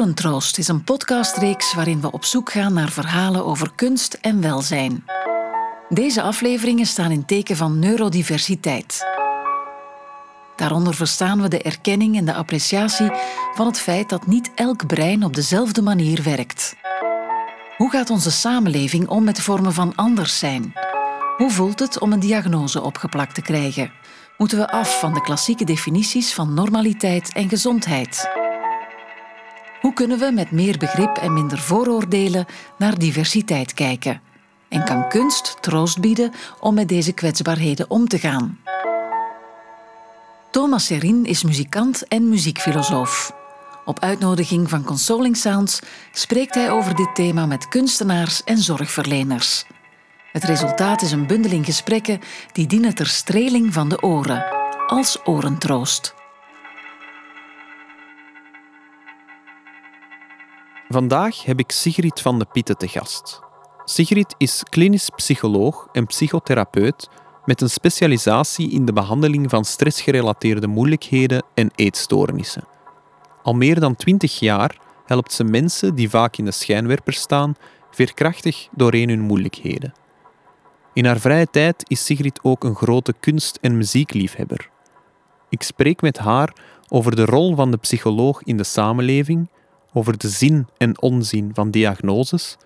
Orentroost is een podcastreeks waarin we op zoek gaan naar verhalen over kunst en welzijn. Deze afleveringen staan in teken van neurodiversiteit. Daaronder verstaan we de erkenning en de appreciatie van het feit dat niet elk brein op dezelfde manier werkt. Hoe gaat onze samenleving om met vormen van anders zijn? Hoe voelt het om een diagnose opgeplakt te krijgen? Moeten we af van de klassieke definities van normaliteit en gezondheid? Hoe kunnen we met meer begrip en minder vooroordelen naar diversiteit kijken? En kan kunst troost bieden om met deze kwetsbaarheden om te gaan? Thomas Serin is muzikant en muziekfilosoof. Op uitnodiging van Consoling Sounds spreekt hij over dit thema met kunstenaars en zorgverleners. Het resultaat is een bundeling gesprekken die dienen ter streling van de oren, als orentroost. Vandaag heb ik Sigrid van de Pitten te gast. Sigrid is klinisch psycholoog en psychotherapeut met een specialisatie in de behandeling van stressgerelateerde moeilijkheden en eetstoornissen. Al meer dan twintig jaar helpt ze mensen die vaak in de schijnwerper staan veerkrachtig doorheen hun moeilijkheden. In haar vrije tijd is Sigrid ook een grote kunst- en muziekliefhebber. Ik spreek met haar over de rol van de psycholoog in de samenleving, over de zin en onzin van diagnoses,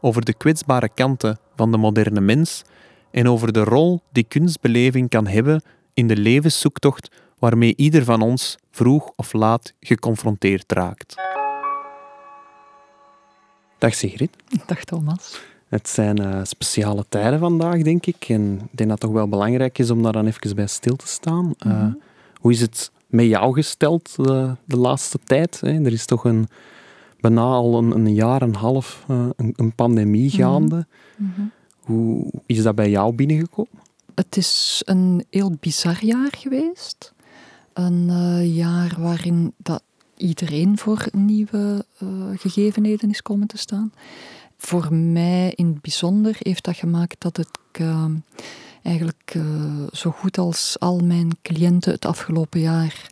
over de kwetsbare kanten van de moderne mens en over de rol die kunstbeleving kan hebben in de levenszoektocht waarmee ieder van ons vroeg of laat geconfronteerd raakt. Dag Sigrid. Dag Thomas. Het zijn uh, speciale tijden vandaag, denk ik. En ik denk dat het toch wel belangrijk is om daar dan even bij stil te staan. Uh, mm -hmm. Hoe is het met jou gesteld de, de laatste tijd? Hè? Er is toch een, bijna al een, een jaar en een half uh, een, een, pandemie gaande. Mm -hmm. Hoe is dat bij jou binnengekomen? Het is een heel bizar jaar geweest. Een uh, jaar waarin dat iedereen voor nieuwe uh, gegevenheden is komen te staan. Voor mij in het bijzonder heeft dat gemaakt dat ik uh, eigenlijk zo goed als al mijn cliënten het afgelopen jaar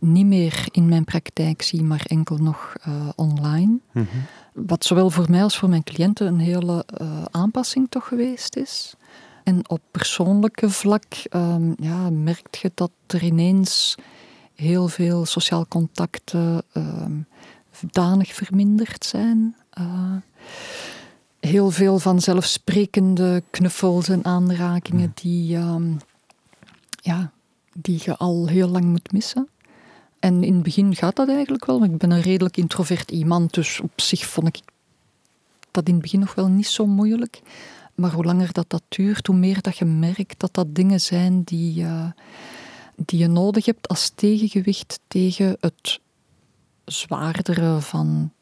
niet meer in mijn praktijk zie, maar enkel nog online. Mm -hmm. Wat zowel voor mij als voor mijn cliënten een hele aanpassing toch geweest is. En op persoonlijke vlak um, ja, merk je dat er ineens heel veel sociaal contacten um, danig verminderd zijn. Uh, heel veel vanzelfsprekende knuffels en aanrakingen die, um, ja, die je al heel lang moet missen. En in het begin gaat dat eigenlijk wel. Ik ben een redelijk introvert iemand, dus op zich vond ik dat in het begin nog wel niet zo moeilijk. Maar hoe langer dat, dat duurt, hoe meer dat je merkt dat dat dingen zijn die, uh, die je nodig hebt als tegengewicht tegen het zwaardere van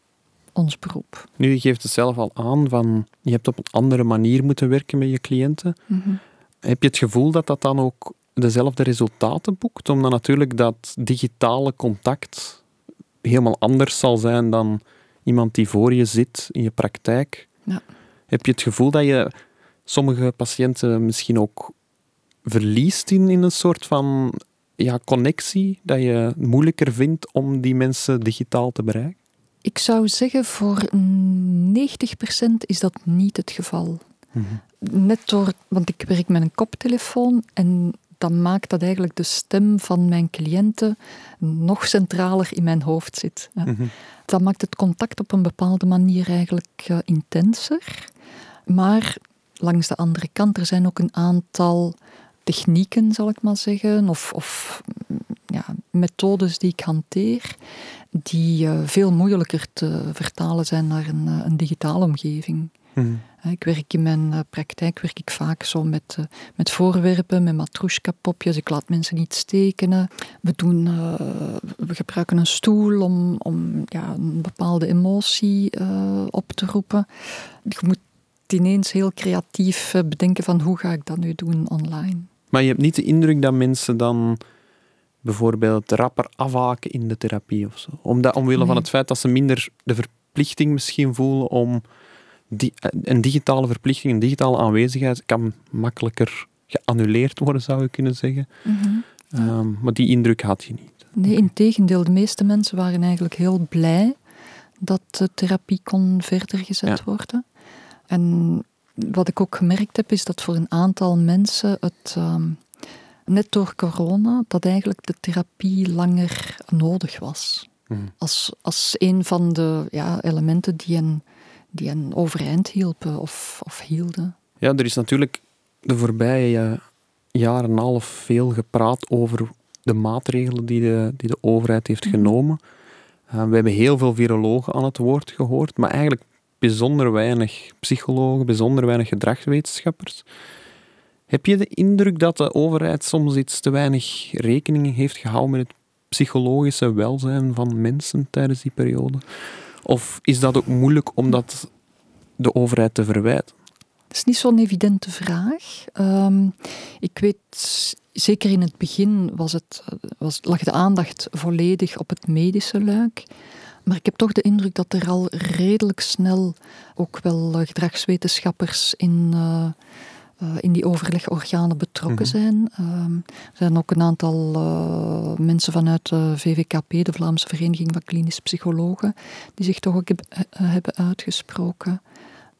ons beroep. Nu, je geeft het zelf al aan van je hebt op een andere manier moeten werken met je cliënten. Mm -hmm. Heb je het gevoel dat dat dan ook dezelfde resultaten boekt? Omdat natuurlijk dat digitale contact helemaal anders zal zijn dan iemand die voor je zit in je praktijk. Ja. Heb je het gevoel dat je sommige patiënten misschien ook verliest in, in een soort van ja, connectie, dat je moeilijker vindt om die mensen digitaal te bereiken? Ik zou zeggen, voor 90% is dat niet het geval. Mm -hmm. Net door, want ik werk met een koptelefoon en dan maakt dat eigenlijk de stem van mijn cliënten nog centraler in mijn hoofd zit. Mm -hmm. Dat maakt het contact op een bepaalde manier eigenlijk uh, intenser. Maar langs de andere kant, er zijn ook een aantal technieken, zal ik maar zeggen, of, of ja, methodes die ik hanteer, die uh, veel moeilijker te vertalen zijn naar een, uh, een digitale omgeving. Mm. Ik werk in mijn praktijk werk ik vaak zo met, met voorwerpen, met matroeska-popjes. Ik laat mensen niet tekenen. We, doen, we gebruiken een stoel om, om ja, een bepaalde emotie op te roepen. Je moet ineens heel creatief bedenken van hoe ga ik dat nu doen online. Maar je hebt niet de indruk dat mensen dan bijvoorbeeld rapper afhaken in de therapie of zo? Omdat, omwille nee. van het feit dat ze minder de verplichting misschien voelen om... Die, een digitale verplichting, een digitale aanwezigheid kan makkelijker geannuleerd worden, zou je kunnen zeggen. Mm -hmm. um, maar die indruk had je niet. Nee, in tegendeel. De meeste mensen waren eigenlijk heel blij dat de therapie kon verder gezet Ja. worden. En wat ik ook gemerkt heb, is dat voor een aantal mensen het, ehm, net door corona, dat eigenlijk de therapie langer nodig was. Mhm. Als, als een van de ja, elementen die hen, die hen overeind hielpen of, of hielden. Ja, er is natuurlijk de voorbije jaar en een half veel gepraat over de maatregelen die de, die de overheid heeft Mhm. genomen. Eh, we hebben heel veel virologen aan het woord gehoord, maar eigenlijk bijzonder weinig psychologen, bijzonder weinig gedragswetenschappers. Heb je de indruk dat de overheid soms iets te weinig rekening heeft gehouden met het psychologische welzijn van mensen tijdens die periode? Of is dat ook moeilijk om dat de overheid te verwijten? Het is niet zo'n evidente vraag. Ehm, ik weet, zeker in het begin was het, was, lag de aandacht volledig op het medische luik. Maar ik heb toch de indruk dat er al redelijk snel ook wel eh, gedragswetenschappers in, eh, eh, in die overlegorganen betrokken Mhm. zijn. Ehm, er zijn ook een aantal eh, mensen vanuit de VVKP, de Vlaamse Vereniging van Klinisch Psychologen, die zich toch ook heb- eh, hebben uitgesproken.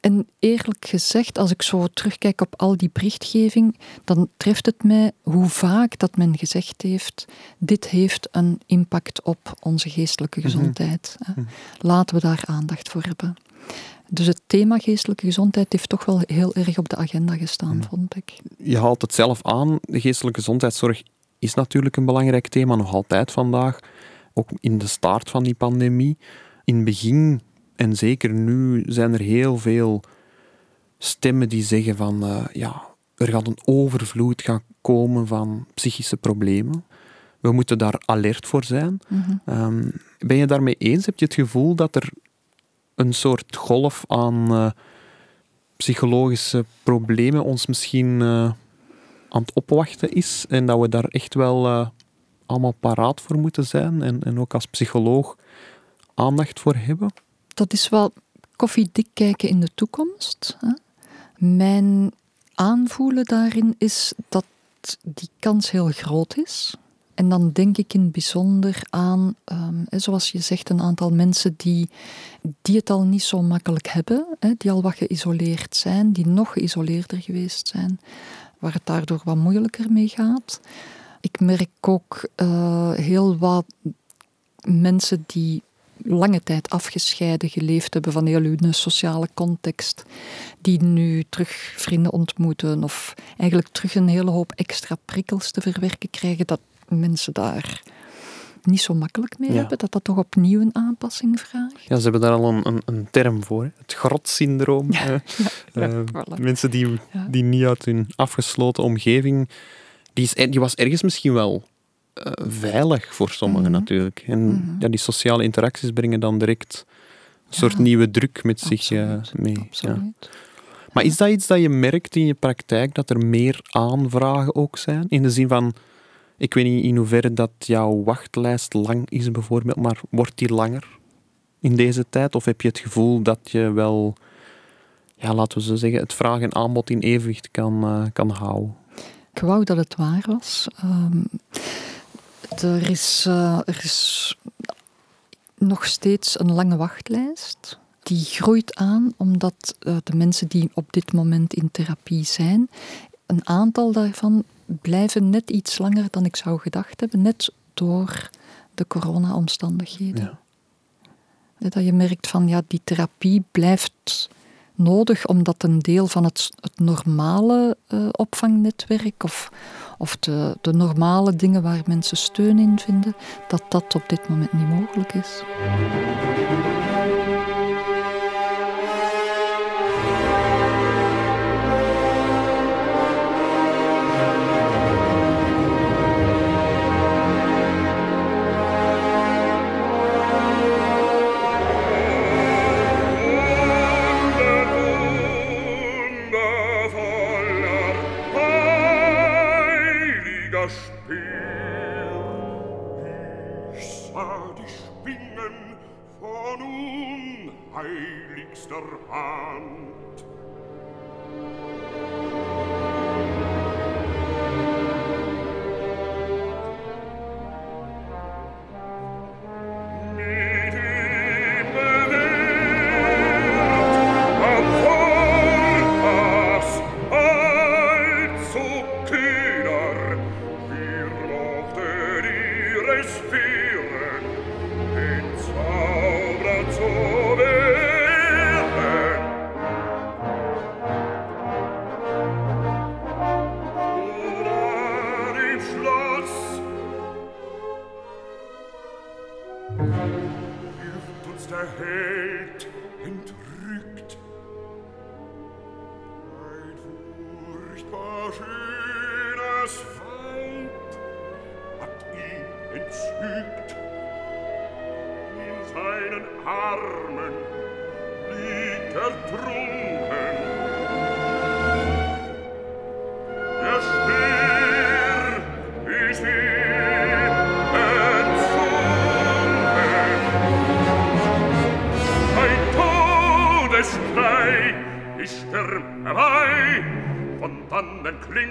En eerlijk gezegd, als ik zo terugkijk op al die berichtgeving, dan treft het mij hoe vaak dat men gezegd heeft, dit heeft een impact op onze geestelijke Mhm. gezondheid. Mhm. Laten we daar aandacht voor hebben. Dus het thema geestelijke gezondheid heeft toch wel heel erg op de agenda gestaan, vond ik. je haalt het zelf aan. De geestelijke gezondheidszorg is natuurlijk een belangrijk thema, nog altijd vandaag. Ook in de start van die pandemie. In het begin, en zeker nu, zijn er heel veel stemmen die zeggen van eh, ja, er gaat een overvloed gaan komen van psychische problemen. We moeten daar alert voor zijn. Mhm. Ehm, ben je daarmee eens? Heb je het gevoel dat er een soort golf aan eh, psychologische problemen ons misschien eh, aan het opwachten is en dat we daar echt wel eh, allemaal paraat voor moeten zijn en, en ook als psycholoog aandacht voor hebben? Dat is wel koffiedik kijken in de toekomst. Hè. Mijn aanvoelen daarin is dat die kans heel groot is. En dan denk ik in het bijzonder aan, ehm, zoals je zegt, een aantal mensen die, die het al niet zo makkelijk hebben, hè, die al wat geïsoleerd zijn, die nog geïsoleerder geweest zijn, waar het daardoor wat moeilijker mee gaat. Ik merk ook eh, heel wat mensen die lange tijd afgescheiden geleefd hebben van heel hun sociale context, die nu terug vrienden ontmoeten of eigenlijk terug een hele hoop extra prikkels te verwerken krijgen, dat mensen daar niet zo makkelijk mee Ja. hebben, dat dat toch opnieuw een aanpassing vraagt. Ja, ze hebben daar al een, een, een term voor, hè. het grotsyndroom. Ja, eh. ja, voilà. mensen die, die niet uit hun afgesloten omgeving. Die, is, die was ergens misschien wel eh, veilig voor sommigen Mhm. natuurlijk. En Mhm. ja, die sociale interacties brengen dan direct een soort nieuwe druk met zich eh, mee. Absoluut. Maar is dat iets dat je merkt in je praktijk, dat er meer aanvragen ook zijn? In de zin van, ik weet niet in hoeverre dat jouw wachtlijst lang is bijvoorbeeld, maar wordt die langer in deze tijd? Of heb je het gevoel dat je wel, ja, laten we zo zeggen, het vraag en aanbod in evenwicht kan, eh, kan houden? Ik wou dat het waar was. Ehm, er, is, eh, er is nog steeds een lange wachtlijst. Die groeit aan omdat eh, de mensen die op dit moment in therapie zijn, een aantal daarvan blijven net iets langer dan ik zou gedacht hebben, net door de corona-omstandigheden. Ja. Dat je merkt van ja, die therapie blijft nodig omdat een deel van het, het normale eh, opvangnetwerk of, of de, de normale dingen waar mensen steun in vinden, dat dat op dit moment niet mogelijk is. nächster Hand.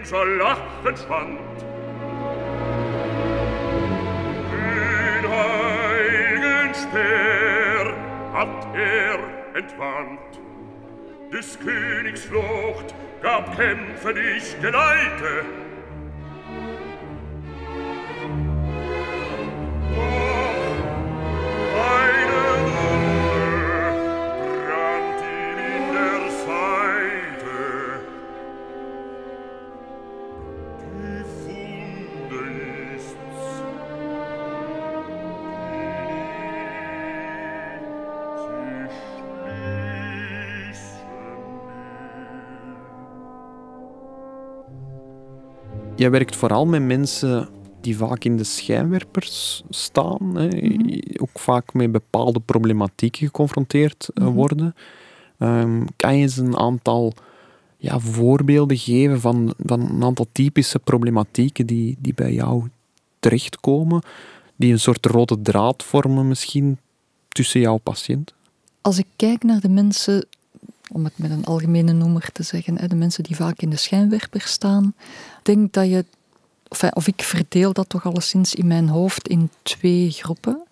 Glitzer lachend schwand. Den heiligen Speer hat er entwandt. Des Königs Flucht gab Kämpfe nicht geleite, Jij werkt vooral met mensen die vaak in de schijnwerpers staan, hè, ook vaak met bepaalde problematieken geconfronteerd eh, worden. Ehm, kan je eens een aantal ja, voorbeelden geven van, van een aantal typische problematieken die, die bij jou terechtkomen, die een soort rode draad vormen misschien tussen jouw patiënt? Als ik kijk naar de mensen, om het met een algemene noemer te zeggen, de mensen die vaak in de schijnwerper staan, denk dat je, of, ik verdeel dat toch alleszins in mijn hoofd in twee groepen.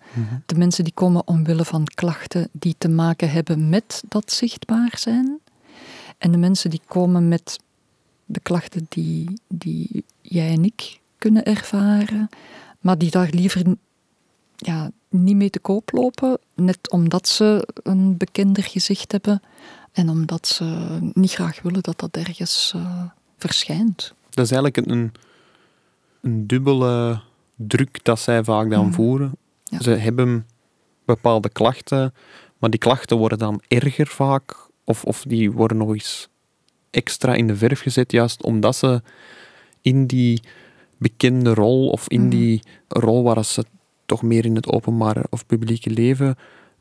De mensen die komen omwille van klachten die te maken hebben met dat zichtbaar zijn. En de mensen die komen met de klachten die, die jij en ik kunnen ervaren, maar die daar liever ja, niet mee te koop lopen, net omdat ze een bekender gezicht hebben en omdat ze niet graag willen dat dat ergens eh, verschijnt. Dat is eigenlijk een, een dubbele druk dat zij vaak dan voeren. Ja. Ze hebben bepaalde klachten, maar die klachten worden dan erger vaak, of, of die worden nog eens extra in de verf gezet, juist omdat ze in die bekende rol, of in die rol waar ze toch meer in het openbare of publieke leven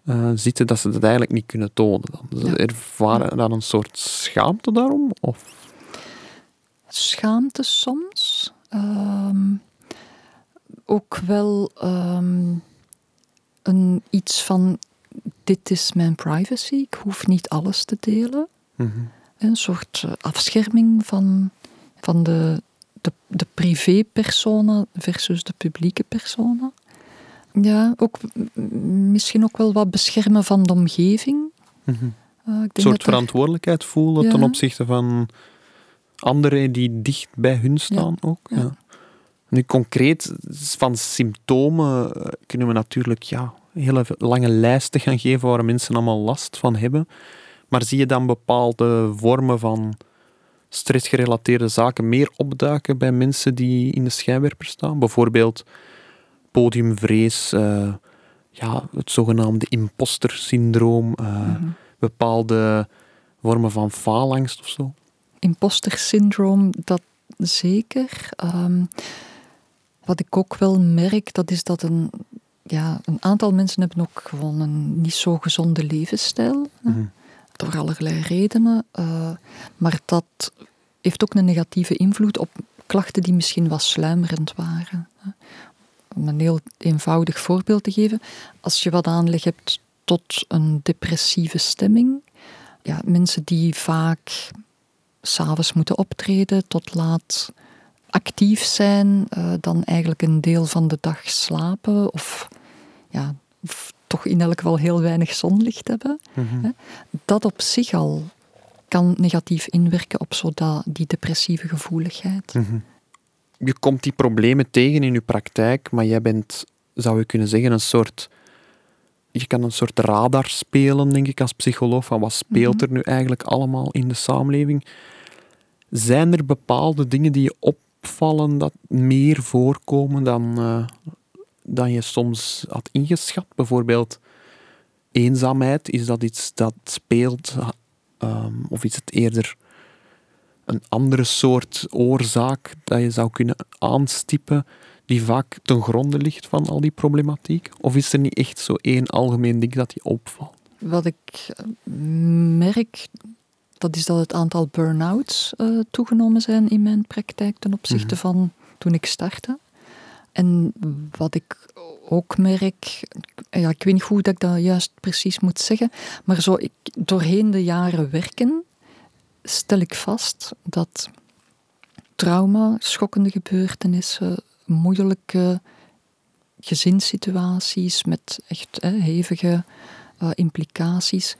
eh, zitten, dat ze dat eigenlijk niet kunnen tonen. Dan. Ze Ja. ervaren dan een soort schaamte daarom? Of? Schaamte soms. ehm, ook wel ehm, een, iets van: dit is mijn privacy, ik hoef niet alles te delen. Mhm. Een soort eh, afscherming van, van de, de, de privé-persona versus de publieke persona. Ja, ook misschien ook wel wat beschermen van de omgeving. Mhm. Eh, ik Een soort dat er- verantwoordelijkheid voelen ten opzichte van anderen die dicht bij hun staan ook. Ja. ja. Nu, concreet van symptomen eh, kunnen we natuurlijk ja, hele lange lijsten gaan geven waar mensen allemaal last van hebben. Maar zie je dan bepaalde vormen van stressgerelateerde zaken meer opduiken bij mensen die in de schijnwerper staan? Bijvoorbeeld podiumvrees, eh, ja, het zogenaamde imposter-syndroom, eh, bepaalde vormen van faalangst of zo. imposter syndroom, dat zeker. Ehm, wat ik ook wel merk, dat is dat een, ja, een aantal mensen hebben ook gewoon een niet zo gezonde levensstijl. Mhm. Door allerlei redenen. eh, maar dat heeft ook een negatieve invloed op klachten die misschien wat sluimerend waren. Om een heel eenvoudig voorbeeld te geven. Als je wat aanleg hebt tot een depressieve stemming, ja, mensen die vaak s'avonds moeten optreden, tot laat actief zijn, eh, dan eigenlijk een deel van de dag slapen of, ja, of toch in elk geval heel weinig zonlicht hebben. Mhm. Dat op zich al kan negatief inwerken op zo dat, die depressieve gevoeligheid. Mhm. Je komt die problemen tegen in je praktijk, maar jij bent, zou je kunnen zeggen, een soort... Je kan een soort radar spelen, denk ik, als psycholoog, van wat speelt er nu eigenlijk allemaal in de samenleving. Zijn er bepaalde dingen die je opvallen dat meer voorkomen dan, eh, dan je soms had ingeschat? Bijvoorbeeld eenzaamheid, is dat iets dat speelt? Ehm, of is het eerder een andere soort oorzaak dat je zou kunnen aanstippen, die vaak ten gronde ligt van al die problematiek? Of is er niet echt zo één algemeen ding dat die opvalt? Wat ik eh, merk, dat is dat het aantal burn-outs uh, toegenomen zijn in mijn praktijk ten opzichte mhm. van toen ik startte. En wat ik ook merk, ja, ik weet niet hoe dat ik dat juist precies moet zeggen, maar zo ik, doorheen de jaren werken stel ik vast dat trauma, schokkende gebeurtenissen, moeilijke gezinssituaties met echt hè, hevige uh, implicaties,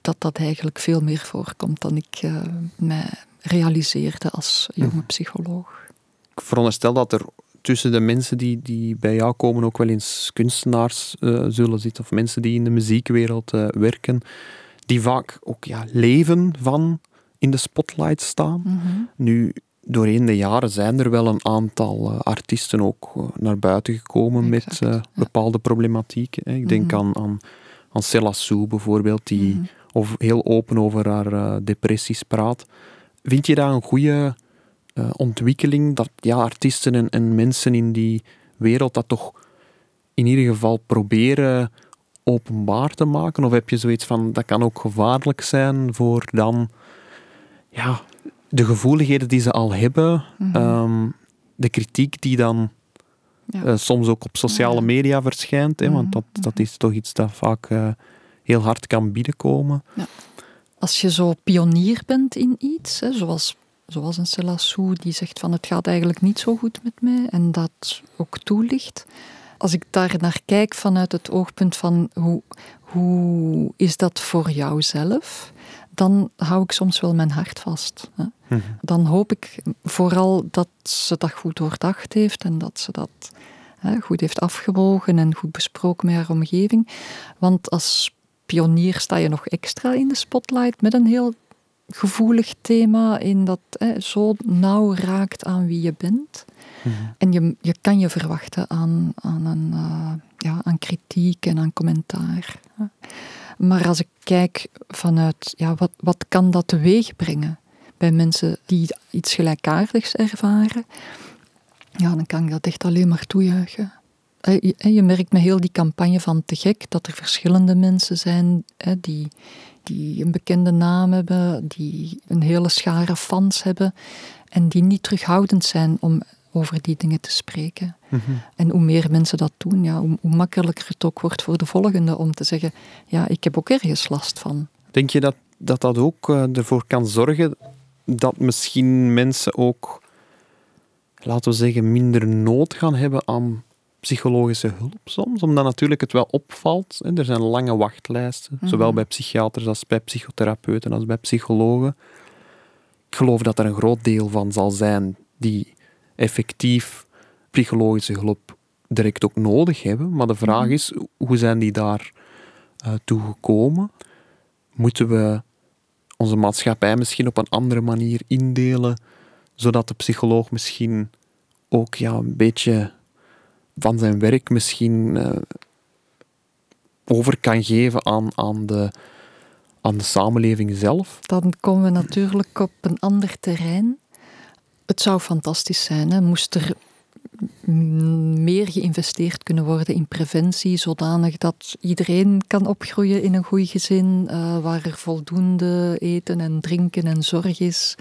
dat dat eigenlijk veel meer voorkomt dan ik uh, mij realiseerde als jonge mhm. psycholoog. Ik veronderstel dat er tussen de mensen die, die bij jou komen ook wel eens kunstenaars uh, zullen zitten, of mensen die in de muziekwereld werken, die vaak ook ja, leven van in de spotlight staan. Mhm. Nu, doorheen de jaren zijn er wel een aantal uh, artiesten ook naar buiten gekomen met bepaalde problematieken. Ik denk mhm. aan, aan aan Cella bijvoorbeeld, die mm of heel open over haar depressies praat. Vind je dat een goede ontwikkeling, dat ja, artiesten en, en, mensen in die wereld dat toch in ieder geval proberen openbaar te maken? Of heb je zoiets van, dat kan ook gevaarlijk zijn voor dan ja, de gevoeligheden die ze al hebben, mm -hmm. de kritiek die dan ja. Eh, soms ook op sociale media verschijnt. Hè, want mhm, dat, dat mhm. is toch iets dat vaak uh, heel hard kan binnenkomen. Ja. Als je zo pionier bent in iets, hè, zoals, zoals een Selassou die zegt van het gaat eigenlijk niet zo goed met mij en dat ook toelicht. Als ik daar naar kijk vanuit het oogpunt van hoe, hoe is dat voor jouzelf, dan hou ik soms wel mijn hart vast. Hè. Mhm. Dan hoop ik vooral dat ze dat goed doordacht heeft en dat ze dat hè, goed heeft afgewogen en goed besproken met haar omgeving. Want als pionier sta je nog extra in de spotlight met een heel gevoelig thema in dat hè, zo nauw raakt aan wie je bent. Mhm. En je, je kan je verwachten aan, aan, een, uh, ja, aan kritiek en aan commentaar. Maar als ik kijk vanuit, ja, wat, wat kan dat teweeg brengen bij mensen die iets gelijkaardigs ervaren, ja, dan kan ik dat echt alleen maar toejuichen. Je merkt met heel die campagne van Te Gek dat er verschillende mensen zijn die, die een bekende naam hebben, die een hele schare fans hebben en die niet terughoudend zijn om over die dingen te spreken. Mhm. En hoe meer mensen dat doen, ja, hoe, hoe, makkelijker het ook wordt voor de volgende om te zeggen, ja, ik heb ook ergens last van. Denk je dat dat, dat ook uh, ervoor kan zorgen dat misschien mensen ook, laten we zeggen, minder nood gaan hebben aan psychologische hulp soms? Omdat natuurlijk het wel opvalt. Hè? Er zijn lange wachtlijsten, mhm. zowel bij psychiaters als bij psychotherapeuten als bij psychologen. Ik geloof dat er een groot deel van zal zijn die effectief psychologische hulp direct ook nodig hebben. Maar de vraag mhm. is, hoe zijn die daar uh, toe gekomen? Moeten we onze maatschappij misschien op een andere manier indelen, zodat de psycholoog misschien ook ja, een beetje van zijn werk misschien uh, over kan geven aan, aan, de, aan de samenleving zelf? Dan komen we natuurlijk op een ander terrein. Het zou fantastisch zijn, hè? moest er meer geïnvesteerd kunnen worden in preventie, zodanig dat iedereen kan opgroeien in een goed gezin, uh, waar er voldoende eten en drinken en zorg is,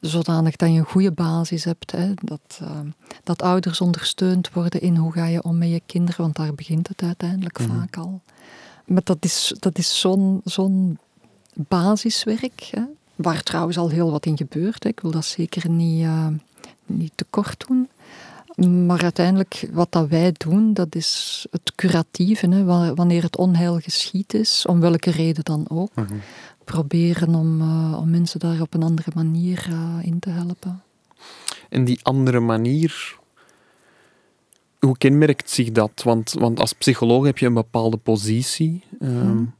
zodanig dat je een goede basis hebt, hè? Dat, uh, dat ouders ondersteund worden in hoe ga je om met je kinderen, want daar begint het uiteindelijk mhm. vaak al. Maar dat is, dat is zo'n zo'n basiswerk. Hè? Waar trouwens al heel wat in gebeurt. Ik wil dat zeker niet, uh, niet tekort doen. Maar uiteindelijk, wat dat wij doen, dat is het curatieve. Hè. Wanneer het onheil geschied is, om welke reden dan ook. Mhm. Proberen om, uh, om mensen daar op een andere manier uh, in te helpen. En die andere manier, hoe kenmerkt zich dat? Want, want als psycholoog heb je een bepaalde positie. Um,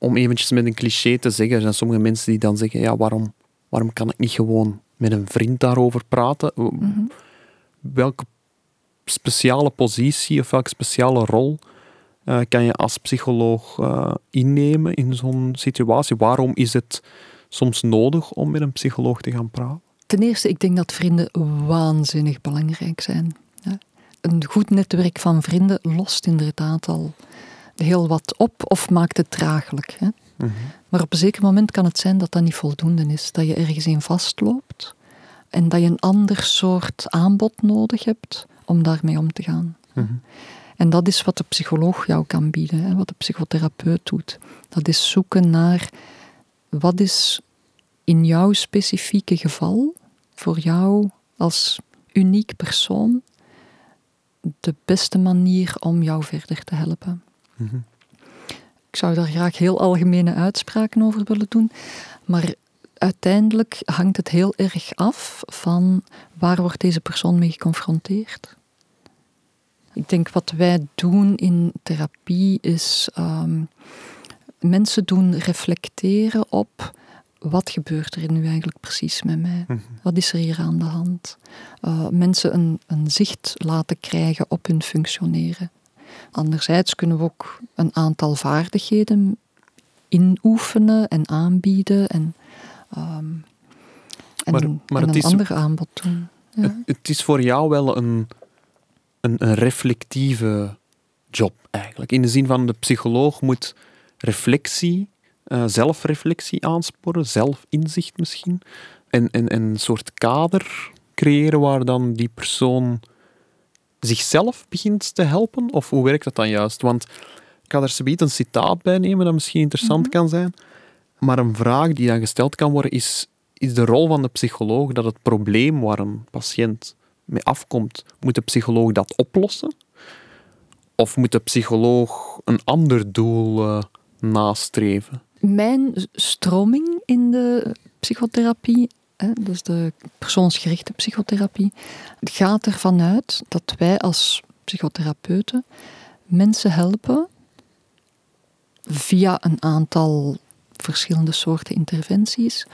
om eventjes met een cliché te zeggen, er zijn sommige mensen die dan zeggen, ja, waarom, waarom kan ik niet gewoon met een vriend daarover praten? Mhm. Welke speciale positie of welke speciale rol uh, kan je als psycholoog uh, innemen in zo'n situatie? Waarom is het soms nodig om met een psycholoog te gaan praten? Ten eerste, ik denk dat vrienden waanzinnig belangrijk zijn. Een goed netwerk van vrienden lost inderdaad al heel wat op of maakt het draaglijk. Hè? Maar op een zeker moment kan het zijn dat dat niet voldoende is. Dat je ergens in vastloopt en dat je een ander soort aanbod nodig hebt om daarmee om te gaan. En dat is wat de psycholoog jou kan bieden, hè, wat de psychotherapeut doet. Dat is zoeken naar wat is in jouw specifieke geval, voor jou als uniek persoon, de beste manier om jou verder te helpen. Mhm. Ik zou daar graag heel algemene uitspraken over willen doen, maar uiteindelijk hangt het heel erg af van waar wordt deze persoon mee geconfronteerd. Ik denk wat wij doen in therapie is um, mensen doen reflecteren op wat gebeurt er nu eigenlijk precies met mij? Mhm. Wat is er hier aan de hand? Uh, mensen een, een zicht laten krijgen op hun functioneren. Anderzijds kunnen we ook een aantal vaardigheden inoefenen en aanbieden en, um, en, maar, maar een is, ander aanbod doen. Ja. Het, het, is voor jou wel een, een, een reflectieve job eigenlijk. In de zin van de psycholoog moet reflectie, uh, zelfreflectie aansporen, zelfinzicht misschien. En, en, en een soort kader creëren waar dan die persoon zichzelf begint te helpen? Of hoe werkt dat dan juist? Want ik ga er zometeen een citaat bij nemen dat misschien interessant mhm. kan zijn. Maar een vraag die dan gesteld kan worden is, is de rol van de psycholoog dat het probleem waar een patiënt mee afkomt, moet de psycholoog dat oplossen? Of moet de psycholoog een ander doel uh, nastreven? Mijn stroming in de psychotherapie dus de persoonsgerichte psychotherapie, gaat ervan uit dat wij als psychotherapeuten mensen helpen via een aantal verschillende soorten interventies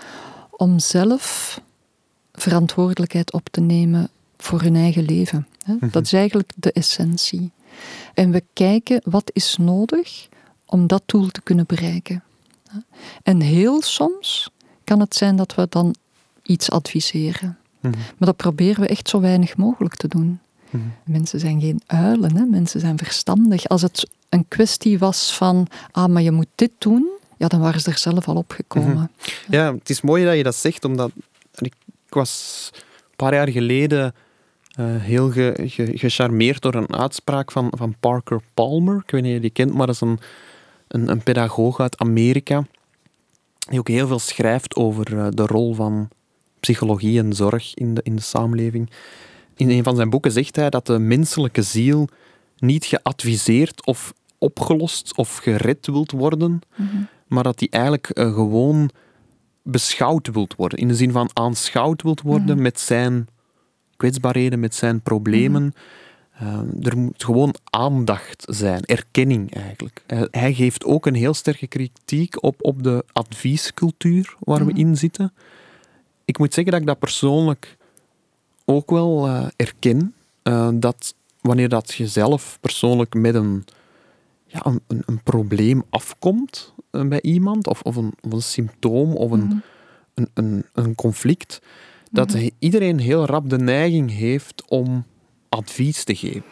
om zelf verantwoordelijkheid op te nemen voor hun eigen leven. Mhm. Dat is eigenlijk de essentie. En we kijken wat is nodig om dat doel te kunnen bereiken. En heel soms kan het zijn dat we dan iets adviseren. Mhm. Maar dat proberen we echt zo weinig mogelijk te doen. Mhm. Mensen zijn geen uilen, hè? mensen zijn verstandig. Als het een kwestie was van, ah, maar je moet dit doen, ja, dan waren ze er zelf al opgekomen. Mm Ja, het is mooi dat je dat zegt, omdat ik, was een paar jaar geleden uh, heel ge, gecharmeerd door een uitspraak van, van Parker Palmer. Ik weet niet of je die kent, maar dat is een, een, een pedagoog uit Amerika die ook heel veel schrijft over eh, de rol van psychologie en zorg in de, in de samenleving. In een van zijn boeken zegt hij dat de menselijke ziel niet geadviseerd of opgelost of gered wilt worden, mhm. maar dat die eigenlijk uh, gewoon beschouwd wilt worden. In de zin van aanschouwd wilt worden mhm. met zijn kwetsbaarheden, met zijn problemen. Mm er moet gewoon aandacht zijn, erkenning eigenlijk. hij geeft ook een heel sterke kritiek op, op de adviescultuur waar we in zitten ik moet zeggen dat ik dat persoonlijk ook wel uh, erken. Uh, dat wanneer dat je zelf persoonlijk met een, ja, een, een, probleem afkomt uh, bij iemand, of, of, een, of een symptoom of een, mm een, een, een, conflict, dat mm iedereen heel rap de neiging heeft om advies te geven.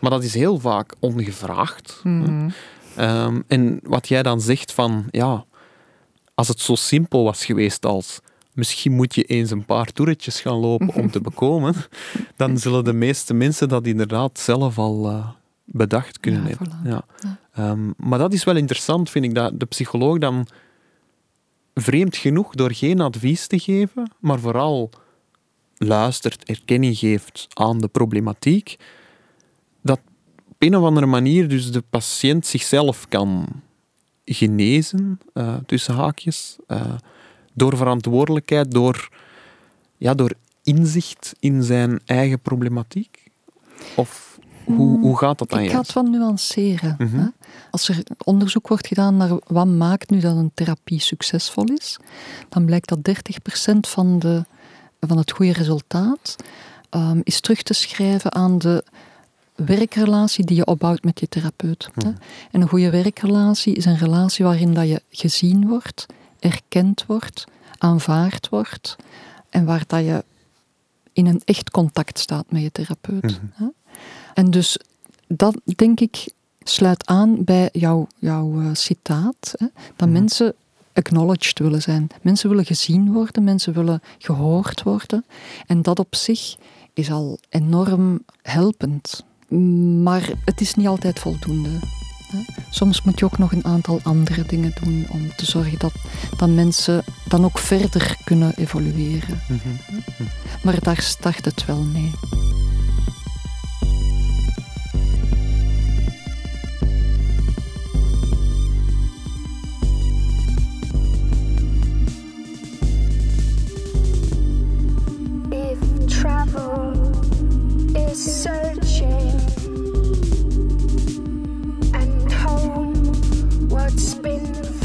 Maar dat is heel vaak ongevraagd. Mm um, en wat jij dan zegt van, ja, als het zo simpel was geweest als misschien moet je eens een paar toeretjes gaan lopen om te bekomen, dan zullen de meeste mensen dat inderdaad zelf al uh, bedacht kunnen ja, hebben. Ja. Um, maar dat is wel interessant, vind ik, dat de psycholoog dan vreemd genoeg door geen advies te geven, maar vooral luistert, erkenning geeft aan de problematiek, dat op een of andere manier dus de patiënt zichzelf kan genezen, uh, tussen haakjes, uh, door verantwoordelijkheid, door, ja, door inzicht in zijn eigen problematiek? Of hoe, hoe gaat dat dan? Ik ga het wat nuanceren. Mhm. hè? Als er onderzoek wordt gedaan naar wat maakt nu dat een therapie succesvol is, dan blijkt dat 30% van, de, van het goede resultaat um, is terug te schrijven aan de werkrelatie die je opbouwt met je therapeut. Hè. En een goede werkrelatie is een relatie waarin dat je gezien wordt, erkend wordt, aanvaard wordt en waar dat je in een echt contact staat met je therapeut. hè. En dus dat, denk ik, sluit aan bij jouw, jouw eh, citaat. Hè, dat mensen acknowledged willen zijn. Mensen willen gezien worden, mensen willen gehoord worden. En dat op zich is al enorm helpend. Maar het is niet altijd voldoende. Soms moet je ook nog een aantal andere dingen doen om te zorgen dat, dat mensen dan ook verder kunnen evolueren. Maar daar start het wel mee. If travel is searching what's been